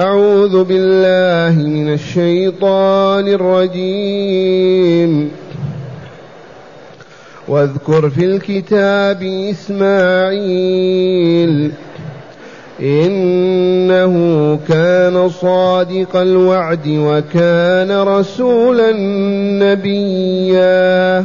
أعوذ بالله من الشيطان الرجيم. واذكر في الكتاب إسماعيل إنه كان صادق الوعد وكان رسولا نبيا.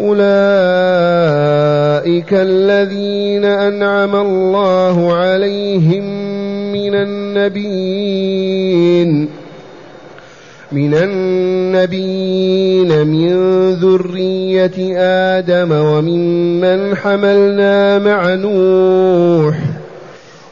أولئك الذين أنعم الله عليهم من النبيين من النبيين من ذرية آدم وممن حملنا مع نوح.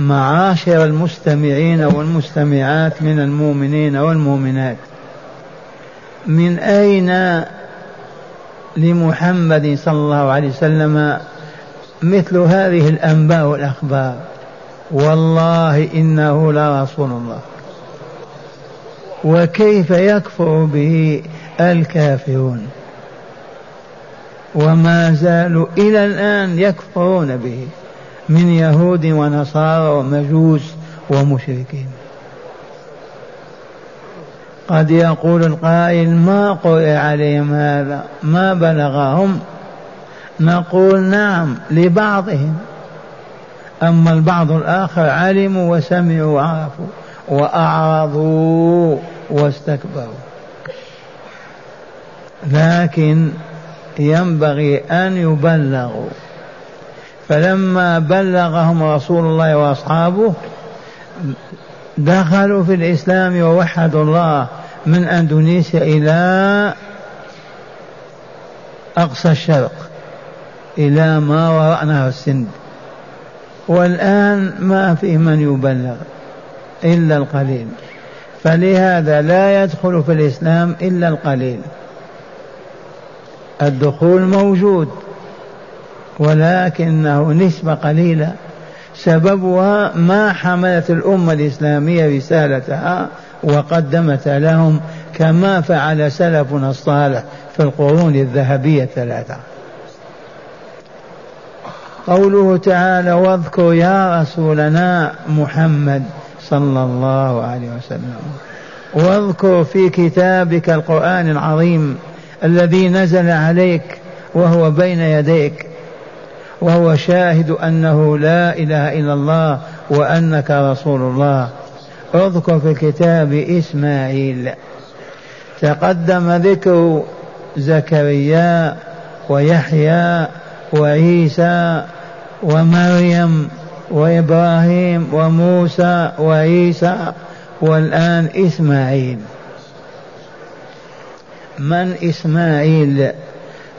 معاشر المستمعين والمستمعات من المؤمنين والمؤمنات. من أين لمحمد صلى الله عليه وسلم مثل هذه الأنباء والأخبار؟ والله إنه لرسول الله. وكيف يكفر به الكافرون؟ وما زالوا إلى الآن يكفرون به. من يهود ونصارى ومجوس ومشركين. قد يقول القائل ما قرئ عليهم هذا؟ ما بلغهم؟ نقول نعم لبعضهم. أما البعض الآخر علموا وسمعوا وعرفوا وأعرضوا واستكبروا. لكن ينبغي أن يبلغوا فلما بلغهم رسول الله وأصحابه دخلوا في الإسلام ووحدوا الله من أندونيسيا إلى أقصى الشرق إلى ما وراء نهر السند. والآن ما في من يبلغ إلا القليل. فلهذا لا يدخل في الإسلام إلا القليل. الدخول موجود. ولكنه نسبة قليلة. سببها ما حملت الأمة الإسلامية رسالتها وقدمت لهم كما فعل سلفنا الصالح في القرون الذهبية الثلاثة. قوله تعالى واذكر يا رسولنا محمد صلى الله عليه وسلم واذكر في كتابك القرآن العظيم الذي نزل عليك وهو بين يديك. وهو شاهد أنه لا إله إلا الله وأنك رسول الله. اذكر في الكتاب إسماعيل. تقدم ذكر زكريا ويحيى وعيسى ومريم وإبراهيم وموسى وعيسى والآن إسماعيل. من إسماعيل؟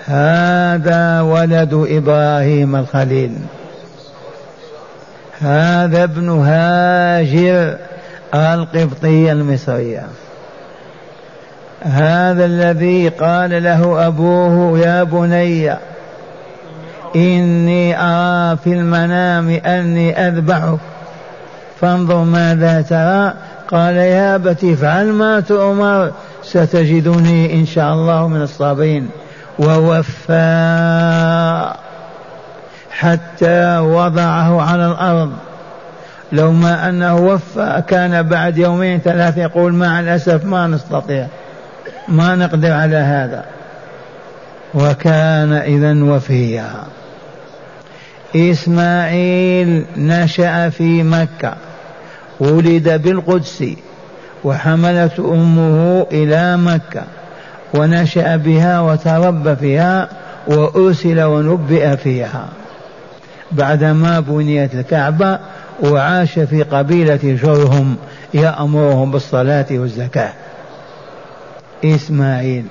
هذا ولد إبراهيم الخليل. هذا ابن هاجر القبطية المصرية. هذا الذي قال له أبوه يا بني إني أرى في المنام أني أذبحك فانظر ماذا ترى. قال يا ابت افعل ما تؤمر ستجدني إن شاء الله من الصابرين. ووفى حتى وضعه على الأرض. لو ما أنه وفى كان بعد يومين ثلاثة يقول مع الأسف ما نستطيع. ما نقدر على هذا. وكان إذا وفيا. إسماعيل نشأ في مكة. ولد بالقدس. وحملت أمه إلى مكة. ونشأ بها وتربى فيها وأرسل ونبئ فيها. بعدما بنيت الكعبة وعاش في قبيلة جرهم يأمرهم بالصلاة والزكاة. إسماعيل.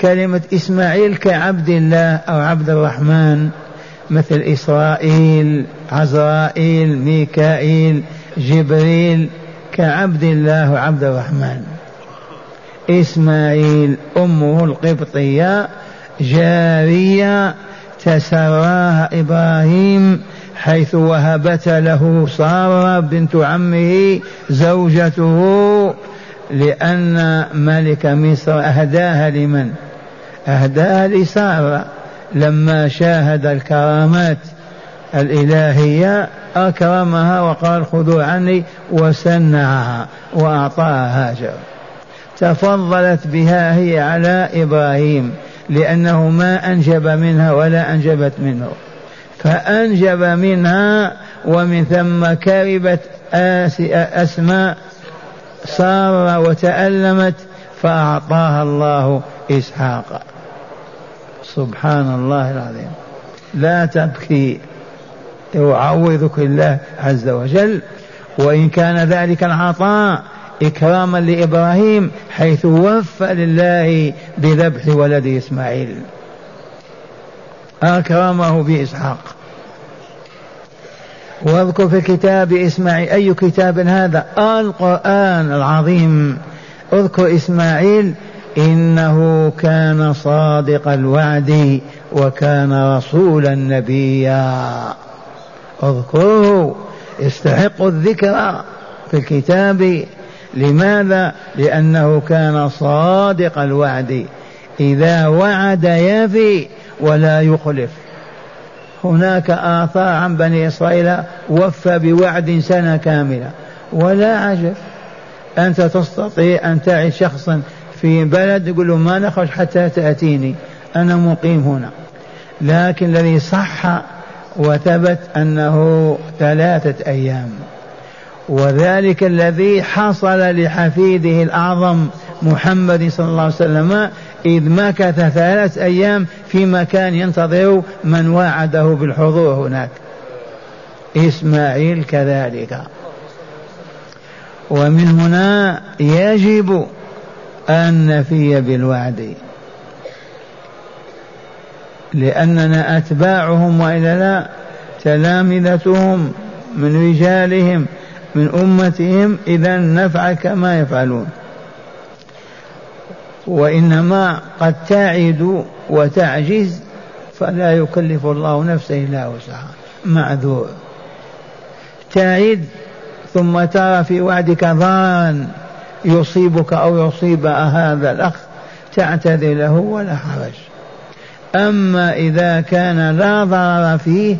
كلمة إسماعيل كعبد الله أو عبد الرحمن مثل إسرائيل عزرائيل ميكائيل جبريل كعبد الله وعبد الرحمن. إسماعيل أمه القبطية جارية تسراها إبراهيم حيث وهبت له سارة بنت عمه زوجته لأن ملك مصر أهداها لمن؟ أهداها لسارة لما شاهد الكرامات الإلهية أكرمها وقال خذوا عني وسنعها وأعطاها هاجر تفضلت بها هي على إبراهيم لأنه ما أنجب منها ولا أنجبت منه. فأنجب منها ومن ثم كربت أسماء صار وتألمت فأعطاها الله إسحاق. سبحان الله العظيم. لا تبكي. يعوضك الله عز وجل. وإن كان ذلك العطاء إكراما لإبراهيم حيث وفى لله بذبح ولد إسماعيل. أكرمه بإسحاق. واذكر في كتاب إسماعيل أي كتاب هذا؟ القرآن العظيم. اذكر إسماعيل إنه كان صادق الوعد وكان رسولا نبيا. اذكره يستحق الذكر في الكتاب لماذا؟ لأنه كان صادق الوعد. إذا وعد يفي ولا يخلف. هناك آثار عن بني إسرائيل وفى بوعد سنة كاملة. ولا عجب. أنت تستطيع أن تعد شخصا في بلد يقول له ما نخرج حتى تأتيني. أنا مقيم هنا. لكن الذي صح وثبت أنه ثلاثة أيام. وذلك الذي حصل لحفيده الأعظم محمد صلى الله عليه وسلم إذ مكث ثلاث أيام في مكان ينتظر من وعده بالحضور هناك. إسماعيل كذلك. ومن هنا يجب أن نفي بالوعد. لأننا أتباعهم وإلا لا تلامذتهم من رجالهم من أمتهم إذا نفعل كما يفعلون. وإنما قد تعد وتعجز فلا يكلف الله نفسا إلا وسعها. معذور. تعد ثم ترى في وعدك ضررا يصيبك أو يصيب هذا الأخ تعتذر له ولا حرج. أما إذا كان لا ضرر فيه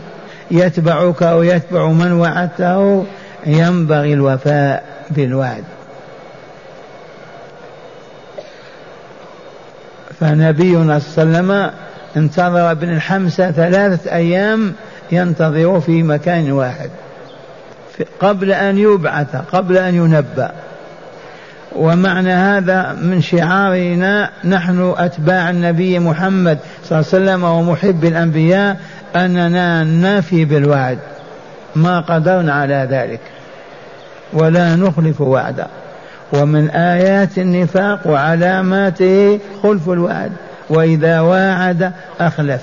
يتبعك أو يتبع من وعدته ينبغي الوفاء بالوعد. فنبينا صلى الله عليه وسلم انتظر ابن الحمسة ثلاثة أيام ينتظر في مكان واحد. قبل أن يبعث قبل أن ينبأ. ومعنى هذا من شعارنا نحن أتباع النبي محمد صلى الله عليه وسلم ومحب الأنبياء أننا نفي بالوعد. ما قدرنا على ذلك. ولا نخلف وعدا. ومن آيات النفاق وعلاماته خلف الوعد. وإذا واعد أخلف.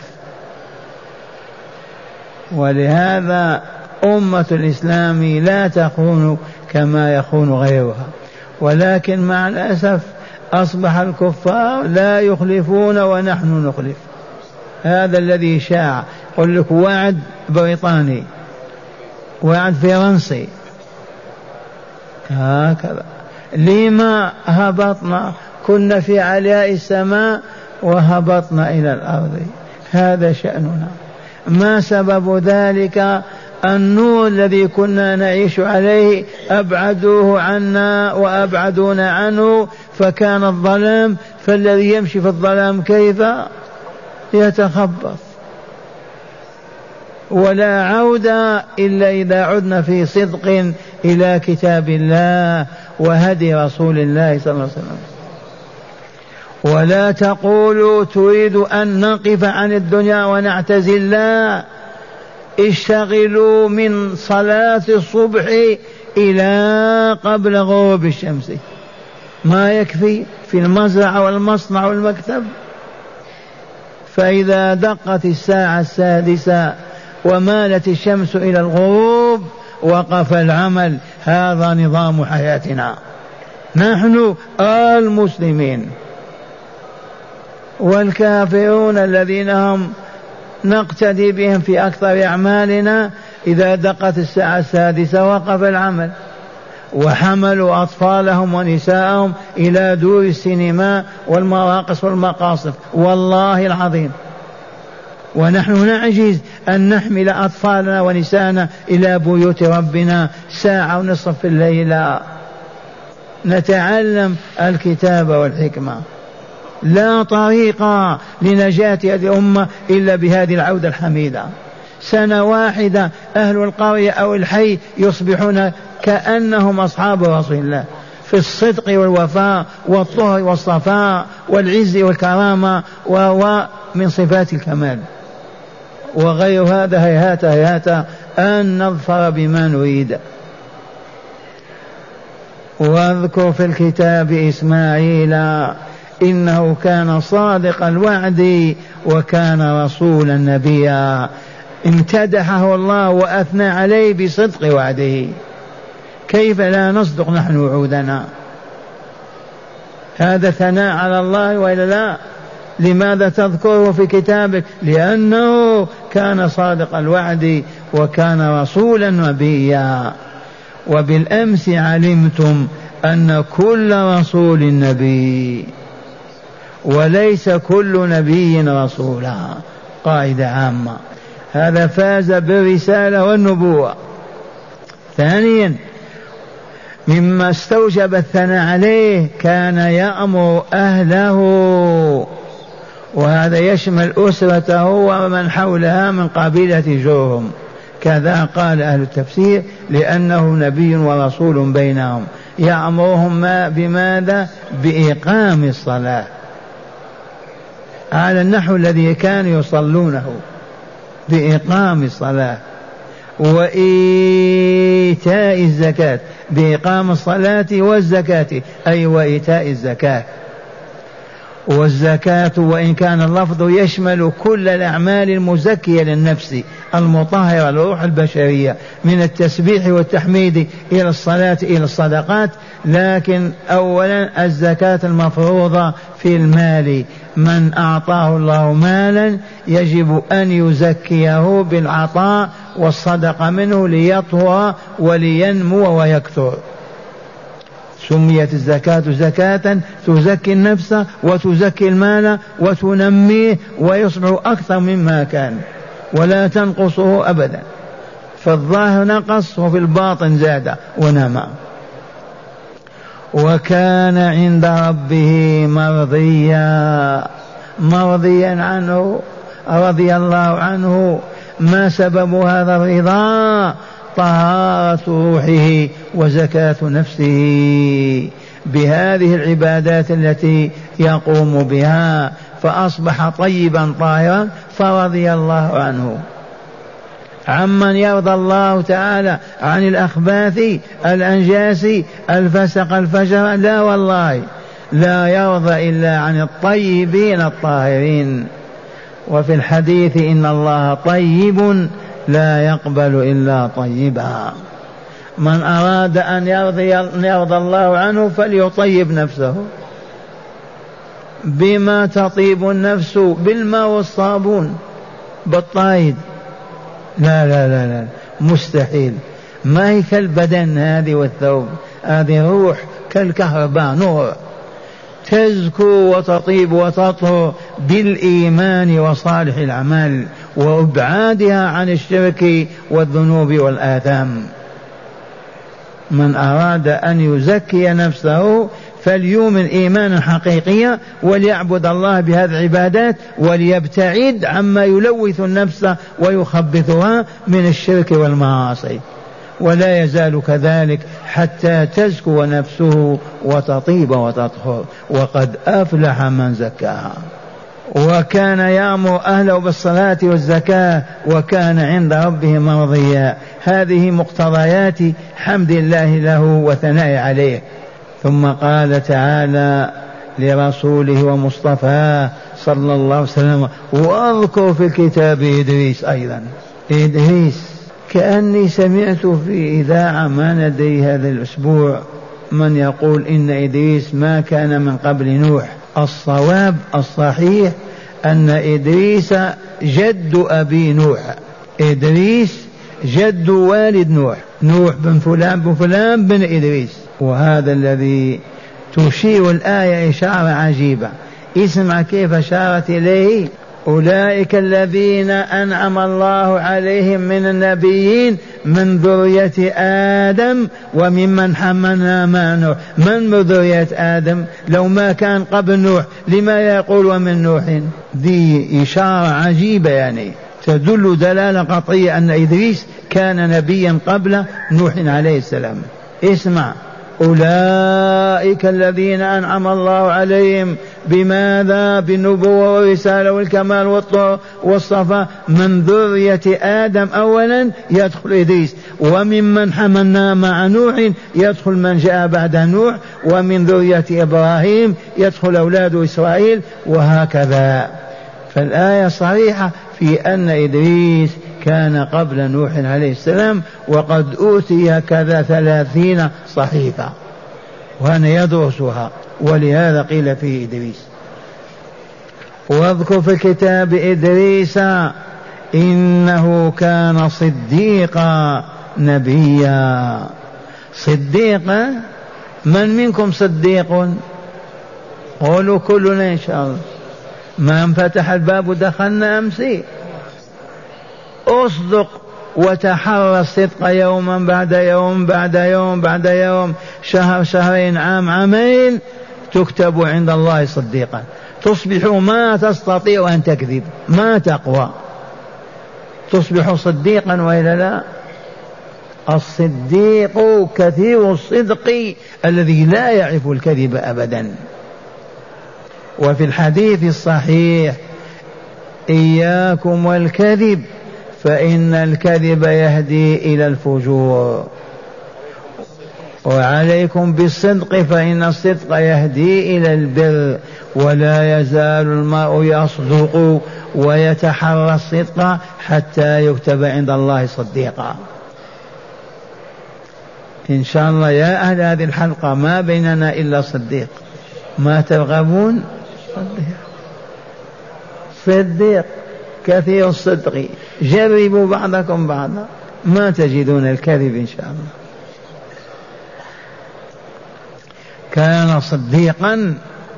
ولهذا أمة الإسلام لا تخون كما يخون غيرها. ولكن مع الأسف أصبح الكفار لا يخلفون ونحن نخلف. هذا الذي شاع. قل لك وعد بريطاني وعد فرنسي هكذا. لما هبطنا كنا في علاء السماء وهبطنا إلى الأرض. هذا شأننا. ما سبب ذلك؟ النور الذي كنا نعيش عليه أبعدوه عنا وأبعدونا عنه فكان الظلام. فالذي يمشي في الظلام كيف؟ يتخبط. ولا عودة إلا إذا عدنا في صدق إلى كتاب الله وهدي رسول الله صلى الله عليه وسلم. ولا تقولوا تريد أن نقف عن الدنيا ونعتزل. لا اشتغلوا من صلاة الصبح إلى قبل غروب الشمس. ما يكفي في المزرعة والمصنع والمكتب. فإذا دقت الساعة السادسة ومالت الشمس إلى الغروب وقف العمل. هذا نظام حياتنا. نحن المسلمين. والكافرون الذين هم نقتدي بهم في أكثر أعمالنا إذا دقت الساعة السادسة وقف العمل. وحملوا أطفالهم ونساءهم إلى دور السينما والمراقص والمقاصد. والله العظيم. ونحن نعجز أن نحمل أطفالنا ونساءنا إلى بيوت ربنا ساعة ونصف في الليل. نتعلم الكتاب والحكمة. لا طريق لنجاة هذه الأمة إلا بهذه العودة الحميدة. سنة واحدة أهل القرية أو الحي يصبحون كأنهم أصحاب رسول الله. في الصدق والوفاء والطهر والصفاء والعز والكرامة ومن صفات الكمال. وغير هذا هيهات هيهات أن نظفر بما نريد. واذكر في الكتاب إسماعيل إنه كان صادق الوعد وكان رسولا نبيا. امتدحه الله وأثنى عليه بصدق وعده. كيف لا نصدق نحن وعودنا؟ هذا ثناء على الله وإلا لا؟ لماذا تذكره في كتابك؟ لأنه كان صادق الوعد وكان رسولا نبيا. وبالأمس علمتم أن كل رسول نبي وليس كل نبي رسولا. قاعدة عامة. هذا فاز بالرسالة والنبوة. ثانيا مما استوجب الثناء عليه كان يأمر أهله. وهذا يشمل أسرته ومن حولها من قبيلة جرهم كذا قال أهل التفسير لأنه نبي ورسول بينهم. يأمرهم ما بماذا؟ بإقام الصلاة. على النحو الذي كانوا يصلونه. بإقام الصلاة. وإيتاء الزكاة. بإقام الصلاة والزكاة. أي وإيتاء الزكاة. والزكاة وإن كان اللفظ يشمل كل الأعمال المزكية للنفس المطهرة للروح البشرية من التسبيح والتحميد إلى الصلاة إلى الصدقات. لكن أولا الزكاة المفروضة في المال. من أعطاه الله مالا يجب أن يزكيه بالعطاء والصدقة منه ليطهر ولينمو ويكثر. سميت الزكاة زكاة تزكي النفس وتزكي المال وتنميه ويصبح أكثر مما كان ولا تنقصه أبدا. في الظاهر نقص وفي الباطن زاد ونمى وكان عند ربه مرضيا مرضيا عنه رضي الله عنه. ما سبب هذا الرضا؟ طهارة روحه وزكاة نفسه. بهذه العبادات التي يقوم بها فأصبح طيبا طاهرا فرضي الله عنه. عمن يرضى الله تعالى عن الأخباث الأنجاس الفسق الفجر لا والله لا يرضى إلا عن الطيبين الطاهرين. وفي الحديث إن الله طيب لا يقبل إلا طيبا. من أراد أن يرضي, يرضى الله عنه فليطيب نفسه. بما تطيب النفس بالماء والصابون. بالطايد. لا لا لا لا مستحيل. ما هي كالبدن هذه والثوب؟ هذه روح كالكهرباء نور. تزكو وتطيب وتطهر بالإيمان وصالح الأعمال وإبعادها عن الشرك والذنوب والآثام. من أراد أن يزكي نفسه فليؤمن إيمانا حقيقيا وليعبد الله بهذه العبادات وليبتعد عما يلوث النفس ويخبثها من الشرك والمعاصي. ولا يزال كذلك حتى تزكو نفسه وتطيب وتطهر. وقد أفلح من زكاها. وكان يأمر أهله بالصلاة والزكاة وكان عند ربه مرضيا. هذه مقتضيات حمد الله له وثناء عليه. ثم قال تعالى لرسوله ومصطفاه صلى الله عليه وسلم واذكر في الكتاب إدريس أيضا. إدريس. كأني سمعت في إذاعة ما ندري هذا الأسبوع من يقول إن إدريس ما كان من قبل نوح. الصواب الصحيح أن إدريس جد أبي نوح. إدريس جد والد نوح. نوح بن فلان بن فلان بن إدريس. وهذا الذي تشير الآية إشارة عجيبة. اسمع كيف أشارت إليه. أولئك الذين أنعم الله عليهم من النبيين من ذرية آدم وممن حملنا مع نوح. من ذرية آدم؟ لو ما كان قبل نوح لما يقول ومن نوح؟ دي إشارة عجيبة يعني. تدل دلالة قطعية أن إدريس كان نبيا قبل نوح عليه السلام. اسمع. أولئك الذين أنعم الله عليهم بماذا؟ بالنبوة والرسالة والكمال والطهر والصفاء من ذرية آدم أولا يدخل إدريس وممن حملنا مع نوح يدخل من جاء بعد نوح ومن ذرية إبراهيم يدخل أولاد إسرائيل وهكذا. فالآية صريحة في أن إدريس كان قبل نوح عليه السلام وقد أوتي كذا ثلاثين صحيفة وأنا يدرسها ولهذا قيل فيه إدريس. واذكر في الكتاب إدريس إنه كان صديقا نبيا. صديقا من منكم صديق؟ قولوا كلنا إن شاء الله. ما انفتح الباب دخلنا أمسي. أصدق وتحرى الصدق يوما بعد يوم بعد يوم بعد يوم شهر شهرين عام عامين تكتب عند الله صديقا. تصبح ما تستطيع أن تكذب ما تقوى. تصبح صديقا وإلا لا؟ الصديق كثير الصدق الذي لا يعرف الكذب أبدا. وفي الحديث الصحيح إياكم والكذب. فإن الكذب يهدي إلى الفجور. وعليكم بالصدق فإن الصدق يهدي إلى البر ولا يزال المرء يصدق ويتحرى الصدق حتى يكتب عند الله صديقا. إن شاء الله يا أهل هذه الحلقة ما بيننا إلا صديق. ما ترغبون؟ صديق. صديق. كثير الصدق. جربوا بعضكم بعضا. ما تجدون الكذب إن شاء الله. كان صديقا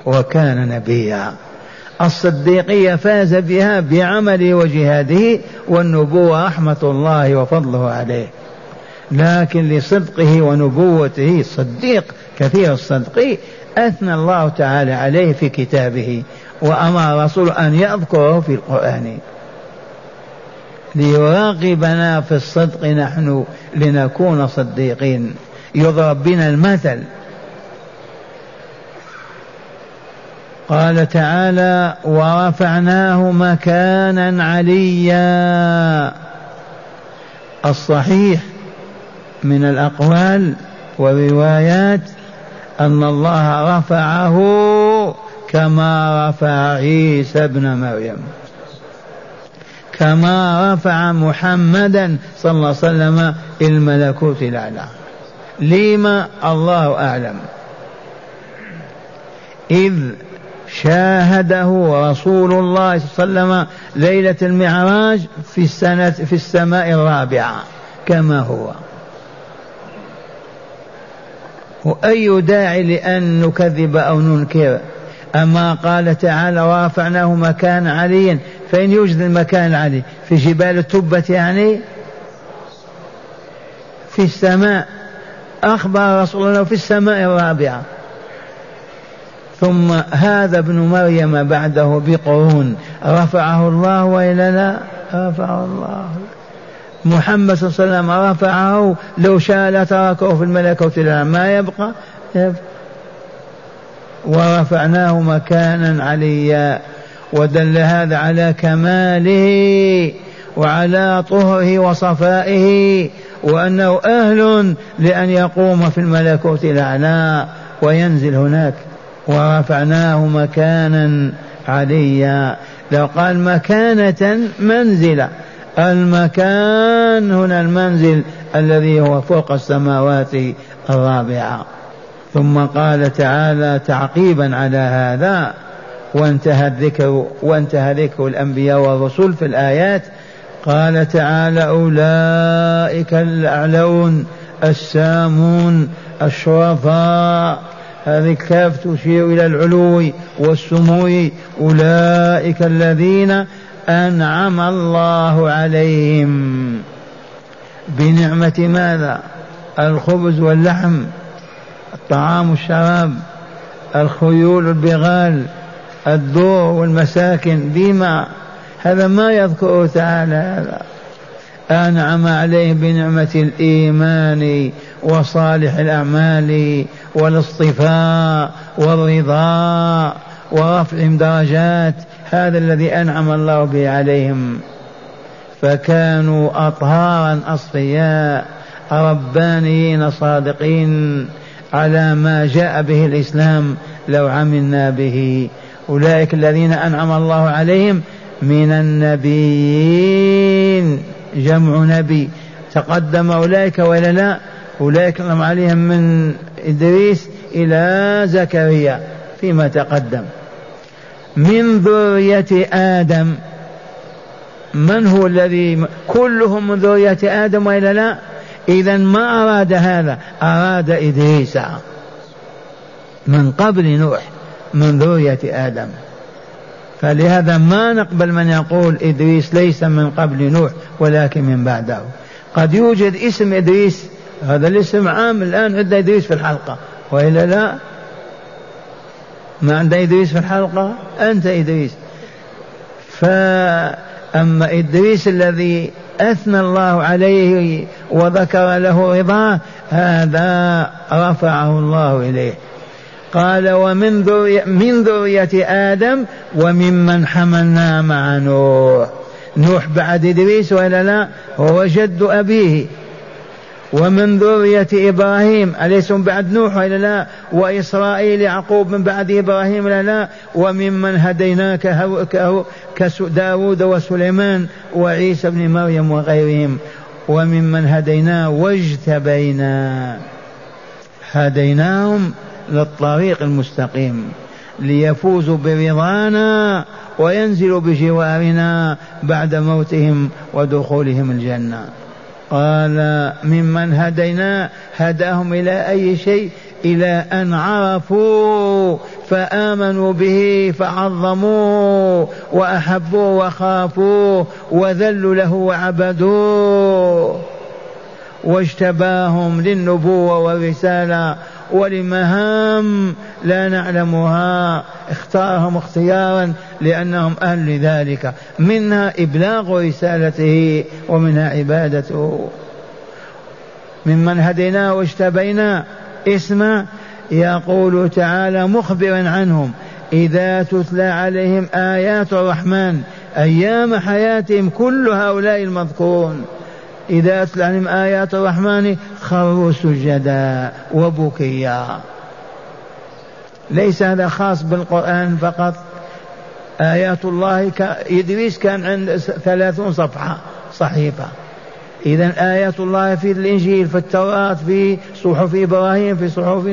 وكان نبيا. الصديقية فاز بها بعمله وجهاده والنبوة رحمة الله وفضله عليه. لكن لصدقه ونبوته صديق كثير الصدق أثنى الله تعالى عليه في كتابه. وأمر رسوله أن يذكره في القرآن. ليراقبنا في الصدق نحن لنكون صديقين. يضرب بنا المثل. قال تعالى ورفعناه مكانا عليا. الصحيح من الأقوال والروايات أن الله رفعه كما رفع عيسى ابن مريم. كما رفع محمدا صلى الله عليه وسلم الملكوت الأعلى. لما الله أعلم. إذ شاهده رسول الله صلى الله عليه وسلم ليلة المعراج في السنة في السماء الرابعة كما هو. وأي داعي لأن نكذب أو ننكر؟ أما قال تعالى ورفعناه مكان عليا فإن يوجد المكان العلي في جبال التبة يعني في السماء. أخبر رسول الله في السماء الرابعة. ثم هذا ابن مريم بعده بقرون. رفعه الله والا لا رفعه الله. محمد صلى الله عليه وسلم رفعه لو شاء لتركه في الملكوت ما يبقى, يبقى. ورفعناه مكانا عليا ودل هذا على كماله وعلى طهره وصفائه وأنه أهل لأن يقوم في الملكوت الأعلى وينزل هناك. ورفعناه مكانا عليا. لو قال مكانة منزلة المكان هنا المنزل الذي هو فوق السماوات الرابعة. ثم قال تعالى تعقيبا على هذا وانتهى الذكر وانتهى ذكر الأنبياء والرسل في الآيات. قال تعالى أولئك الأعلون السامون الشرفاء. هذه الكاف تشير إلى العلو والسمو. أولئك الذين أنعم الله عليهم. بنعمة ماذا؟ الخبز واللحم. الطعام والشراب الخيول البغال الدور والمساكن بما هذا ما يذكره تعالى هذا. أنعم عليه بنعمة الإيمان وصالح الأعمال والاصطفاء والرضا ورفعهم درجات. هذا الذي أنعم الله به عليهم. فكانوا أطهارا أصفياء ربانيين صادقين. على ما جاء به الإسلام لو عملنا به. أولئك الذين أنعم الله عليهم من النبيين. جمع نبي. تقدم أولئك ولا لا؟ أولئك أنعم عليهم من إدريس إلى زكريا فيما تقدم. من ذرية آدم. من هو الذي كلهم من ذرية آدم وإلا لا؟ إذا ما أراد هذا؟ أراد إدريس من قبل نوح من ذرية آدم. فلهذا ما نقبل من يقول إدريس ليس من قبل نوح ولكن من بعده. قد يوجد اسم إدريس هذا الاسم عام الآن عند إدريس في الحلقة. وإلا لا؟ ما عند إدريس في الحلقة؟ أنت إدريس. فأما إدريس الذي أثنى الله عليه وذكر له رضاه هذا رفعه الله إليه. قال ومن ذرية من ذرية آدم وممن حملنا مع نوح. نوح بعد إدريس ولا لا؟ هو جد أبيه. ومن ذرية إبراهيم أليس من بعد نوح ولا لا؟ وإسرائيل يعقوب من بعد إبراهيم ولا لا؟ وممن هديناك كداود وسليمان وعيسى بن مريم وغيرهم. وممن هدينا واجتبينا. هديناهم للطريق المستقيم. ليفوزوا برضانا وينزلوا بجوارنا بعد موتهم ودخولهم الجنة. قال ممن هدينا هداهم إلى أي شيء؟ إلى أن عرفوا فآمنوا به فعظموه وأحبوه وخافوه وذلوا له وعبدوه. واجتباهم للنبوة والرسالة ولمهام لا نعلمها اختارهم اختيارا لأنهم أهل لذلك منها إبلاغ رسالته ومنها عبادته. ممن هديناه واجتبينا اسم يقول تعالى مخبرا عنهم إذا تتلى عليهم آيات الرحمن أيام حياتهم كل هؤلاء المذكورون. إذا أتلى عليهم آيات الرحمن خروا سجدا وبكيا. ليس هذا خاص بالقرآن فقط. آيات الله إدريس كان عند ثلاثون صفحة صحيفة. إذا آيات الله في الإنجيل في التوراة في صحف إبراهيم في صحف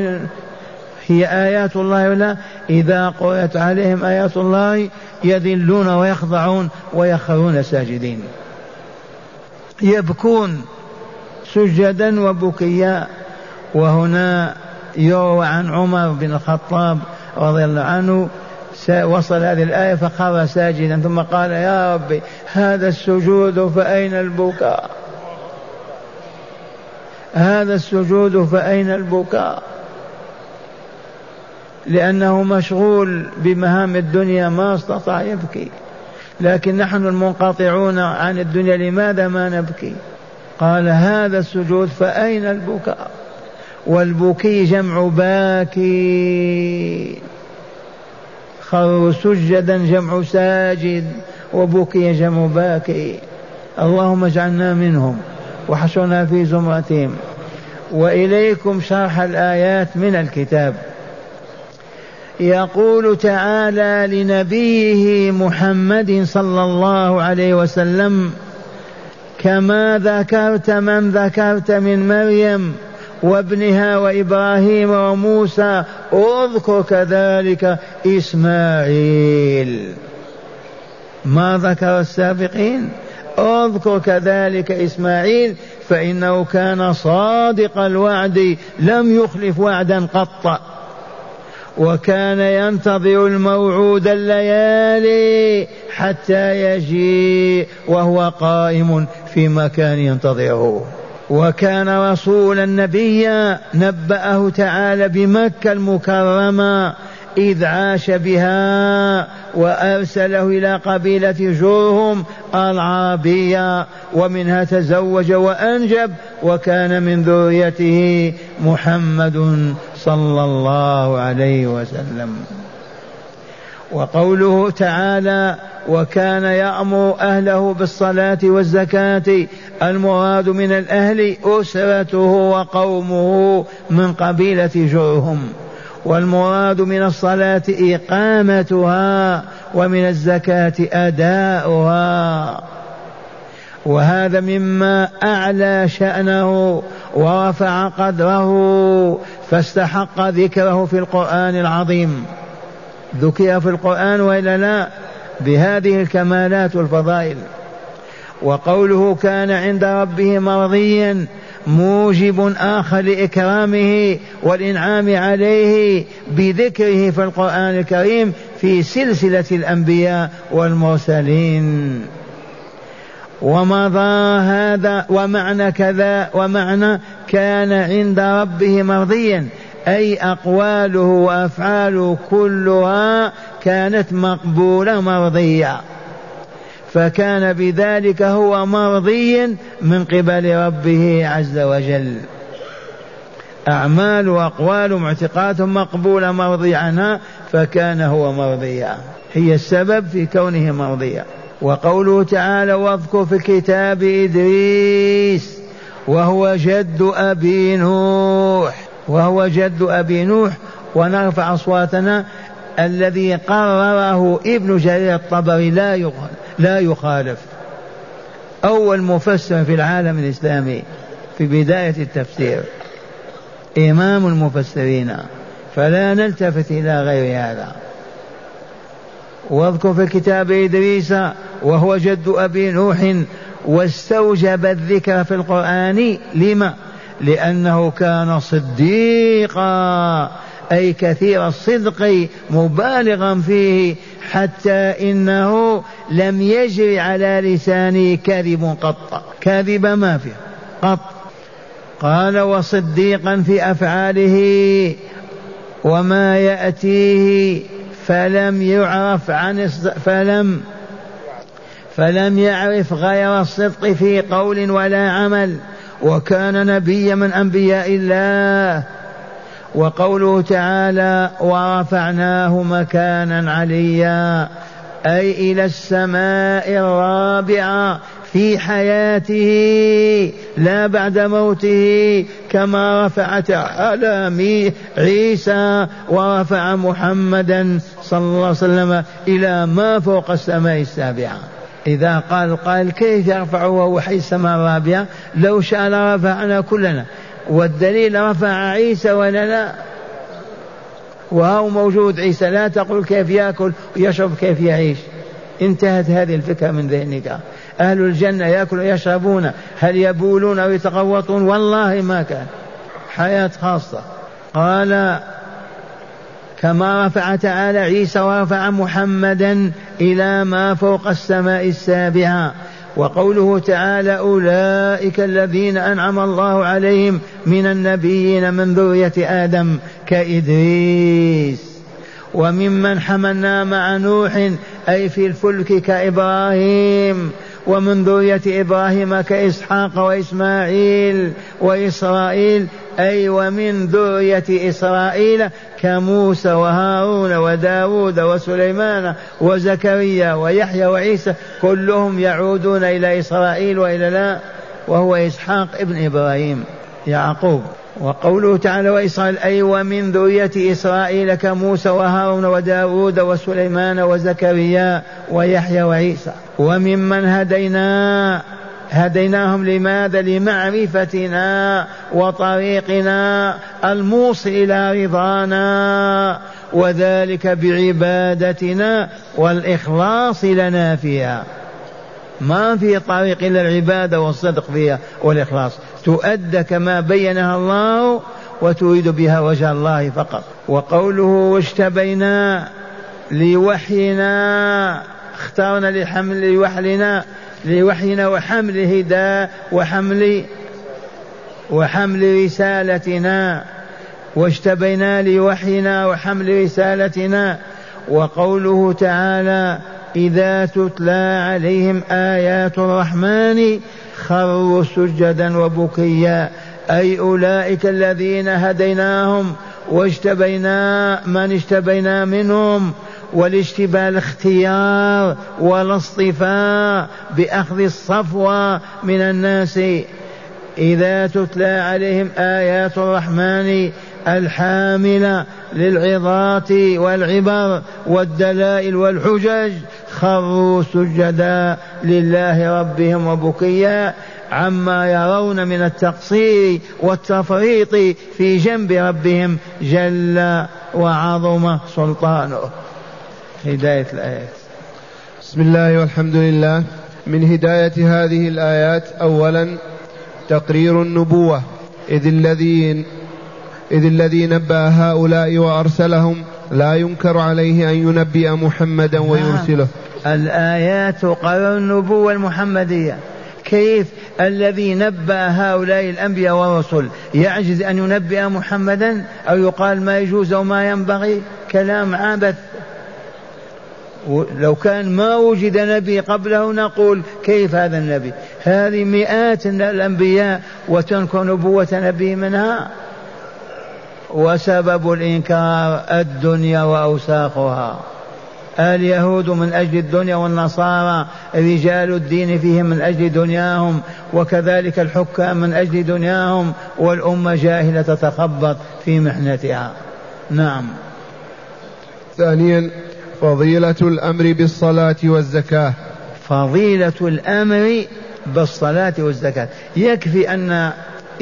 هي آيات الله ولا؟ إذا قرأت عليهم آيات الله يذلون ويخضعون ويخرون ساجدين. يبكون سجدا وبكيا. وهنا يروى عن عمر بن الخطاب رضي الله عنه وصل هذه الآية فخر ساجدا ثم قال يا ربي هذا السجود فأين البكاء؟ هذا السجود فأين البكاء؟ لأنه مشغول بمهام الدنيا ما استطاع يبكي. لكن نحن المنقطعون عن الدنيا لماذا ما نبكي؟ قال هذا السجود فأين البكاء؟ والبكي جمع باكي. خروا سجدا جمع ساجد وبكي جمع باكي. اللهم اجعلنا منهم وحشرنا في زمرتهم. وإليكم شرح الآيات من الكتاب. يقول تعالى لنبيه محمد صلى الله عليه وسلم كما ذكرت من ذكرت من مريم وابنها وإبراهيم وموسى اذكر كذلك إسماعيل. ما ذكر السابقين؟ اذكر كذلك إسماعيل فإنه كان صادق الوعد لم يخلف وعدا قط. وكان ينتظر الموعود الليالي حتى يجيء وهو قائم في مكان ينتظره. وكان رسولا نبيا نبأه تعالى بمكة المكرمة إذ عاش بها وأرسله إلى قبيلة جرهم العربية ومنها تزوج وأنجب وكان من ذريته محمد صلى الله عليه وسلم. وقوله تعالى وكان يأمر أهله بالصلاة والزكاة المراد من الأهل أسرته وقومه من قبيلة جرهم والمراد من الصلاة إقامتها ومن الزكاة أداؤها. وهذا مما أعلى شأنه ورفع قدره فاستحق ذكره في القرآن العظيم. ذكر في القرآن وإلا لا بهذه الكمالات والفضائل. وقوله كان عند ربه مرضيا موجب آخر لإكرامه والإنعام عليه بذكره في القرآن الكريم في سلسلة الأنبياء والمرسلين. ومضى هذا ومعنى كذا ومعنى كان عند ربه مرضيا أي أقواله وأفعاله كلها كانت مقبولة مرضية. فكان بذلك هو مرضيا من قبل ربه عز وجل. أعمال وأقوال واعتقاد مقبولة مرضي عنها فكان هو مرضيا. هي السبب في كونه مرضيا. وقوله تعالى واذكر في الكتاب إدريس وهو جد أبي نوح وهو جد أبي نوح. ونرفع أصواتنا. الذي قرره ابن جرير الطبري لا لا يخالف. أول مفسر في العالم الإسلامي في بداية التفسير. إمام المفسرين. فلا نلتفت إلى غير هذا. واذكر في كتاب إدريس وهو جد أبي نوح واستوجب الذكر في القرآن. لما؟ لأنه كان صديقا. أي كثير الصدق مبالغا فيه حتى إنه لم يجري على لسانه كذب قط. كذب ما فيه قط. قال وصديقا في أفعاله وما يأتيه فلم يعرف عن فلم فلم يعرف غير الصدق في قول ولا عمل. وكان نبيا من أنبياء الله وقوله تعالى ورفعناه مكانا عليا أي إلى السماء الرابعة في حياته لا بعد موته كما رفع تعالى عيسى ورفع محمدا صلى الله عليه وسلم إلى ما فوق السماء السابعة. إذا قال قال كيف يرفع وهو حي السماء الرابعة؟ لو شاء لرفعنا كلنا. والدليل رفع عيسى ولا لا؟ وهو موجود. عيسى لا تقول كيف يأكل ويشرب كيف يعيش. انتهت هذه الفكرة من ذهنك أهل الجنة يأكلون ويشربون. هل يبولون أو يتغوطون؟ والله ما كان. حياة خاصة. قال كما رفع تعالى عيسى ورفع محمدا إلى ما فوق السماء السابعة. وقوله تعالى أولئك الذين أنعم الله عليهم من النبيين من ذرية آدم كإدريس. وممن حملنا مع نوح أي في الفلك كإبراهيم. ومن ذرية إبراهيم كإسحاق وإسماعيل وإسرائيل أي ومن ذرية إسرائيل كموسى وهارون وداود وسليمان وزكريا ويحيى وعيسى كلهم يعودون إلى إسرائيل وإلى لا وهو إسحاق ابن إبراهيم يعقوب. وقوله تعالى وإسرائيل أي ومن ذرية إسرائيل كموسى وهارون وداود وسليمان وزكريا ويحيى وعيسى. وممن هدينا؟ هديناهم لماذا؟ لمعرفتنا وطريقنا الموصل إلى رضانا وذلك بعبادتنا والإخلاص لنا فيها. ما في طريق إلا العبادة والصدق فيها والإخلاص. تؤدى كما بينها الله وتريد بها وجه الله فقط. وقوله واشتبينا لوحينا اخترنا لحمل وحلنا لوحينا وحمل هداء وحمل وحمل رسالتنا. واجتبينا لوحينا وحمل رسالتنا. وقوله تعالى إذا تتلى عليهم آيات الرحمن خروا سجدا وبكيا. أي أولئك الذين هديناهم واجتبينا من اجتبينا منهم والاشتباه الاختيار والاصطفاء بأخذ الصفوة من الناس. إذا تتلى عليهم آيات الرحمن الحاملة للعظات والعبر والدلائل والحجج خروا سجدا لله ربهم وبكيا عما يرون من التقصير والتفريط في جنب ربهم جل وعظم سلطانه. هداية الآيات. بسم الله والحمد لله. من هداية هذه الآيات أولا تقرير النبوة إذ الذين إذ الذي نبأ هؤلاء وأرسلهم لا ينكر عليه أن ينبئ محمدا نعم. ويرسله. الآيات تقرر النبوة المحمدية. كيف الذي نبأ هؤلاء الأنبياء والرسل؟ يعجز أن ينبئ محمدا أو يقال ما يجوز أو ما ينبغي؟ كلام عبث لو كان ما وجد نبي قبله نقول كيف هذا النبي؟ هذه مئات الأنبياء وتنكر نبوة نبي منها. وسبب الإنكار الدنيا وأوساخها. اليهود من أجل الدنيا والنصارى رجال الدين فيهم من أجل دنياهم وكذلك الحكام من أجل دنياهم والأمة جاهلة تتخبط في محنتها. نعم. ثانيا فضيلة الأمر بالصلاة والزكاة. فضيلة الأمر بالصلاة والزكاة. يكفي أن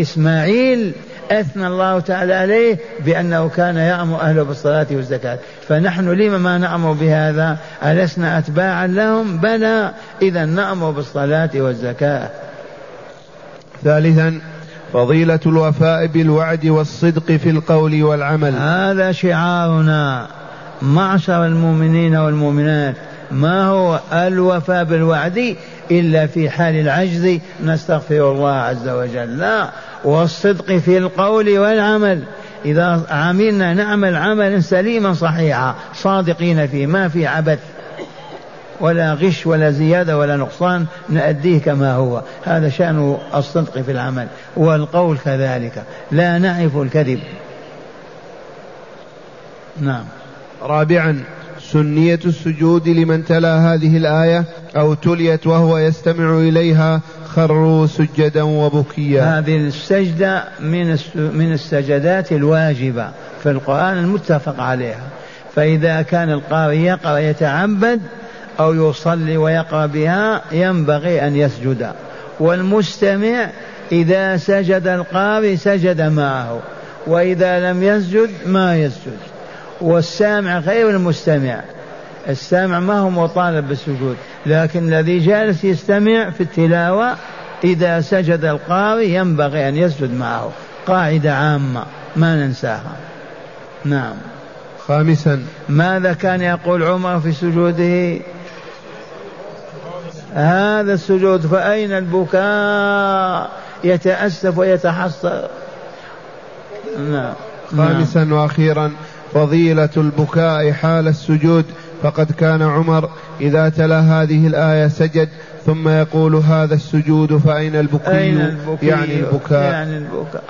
إسماعيل أثنى الله تعالى عليه بأنه كان يأمر أهله بالصلاة والزكاة. فنحن لم ما نأمر بهذا؟ ألسنا أتباعا لهم؟ بلى. إذا نأمر بالصلاة والزكاة. ثالثا فضيلة الوفاء بالوعد والصدق في القول والعمل. هذا شعارنا. معشر المؤمنين والمؤمنات. ما هو الوفاء بالوعد إلا في حال العجز؟ نستغفر الله عز وجل. لا. والصدق في القول والعمل. إذا عملنا نعمل عملا سليما صحيحا صادقين فيه ما في عبث ولا غش ولا زيادة ولا نقصان نأديه كما هو. هذا شأن الصدق في العمل. والقول كذلك. لا نعرف الكذب. نعم. رابعا سنية السجود لمن تلا هذه الآية أو تليت وهو يستمع إليها خروا سجدا وبكيا. هذه السجدة من من السجدات الواجبة في القرآن المتفق عليها. فإذا كان القارئ يقرأ يتعبد أو يصلي ويقرأ بها ينبغي أن يسجد. والمستمع إذا سجد القارئ سجد معه وإذا لم يسجد ما يسجد. والسامع غير المستمع السامع ما هو مطالب بالسجود لكن الذي جالس يستمع في التلاوة إذا سجد القارئ ينبغي أن يسجد معه. قاعدة عامة ما ننساها. نعم. خامسا. ماذا كان يقول عمر في سجوده؟ هذا السجود فأين البكاء؟ يتأسف ويتحسر. نعم. خامسا نعم. وأخيرا فضيلة البكاء حال السجود فقد كان عمر إذا تلا هذه الآية سجد ثم يقول هذا السجود فأين البكي؟ أين البكي؟ يعني البكاء. يعني البكاء.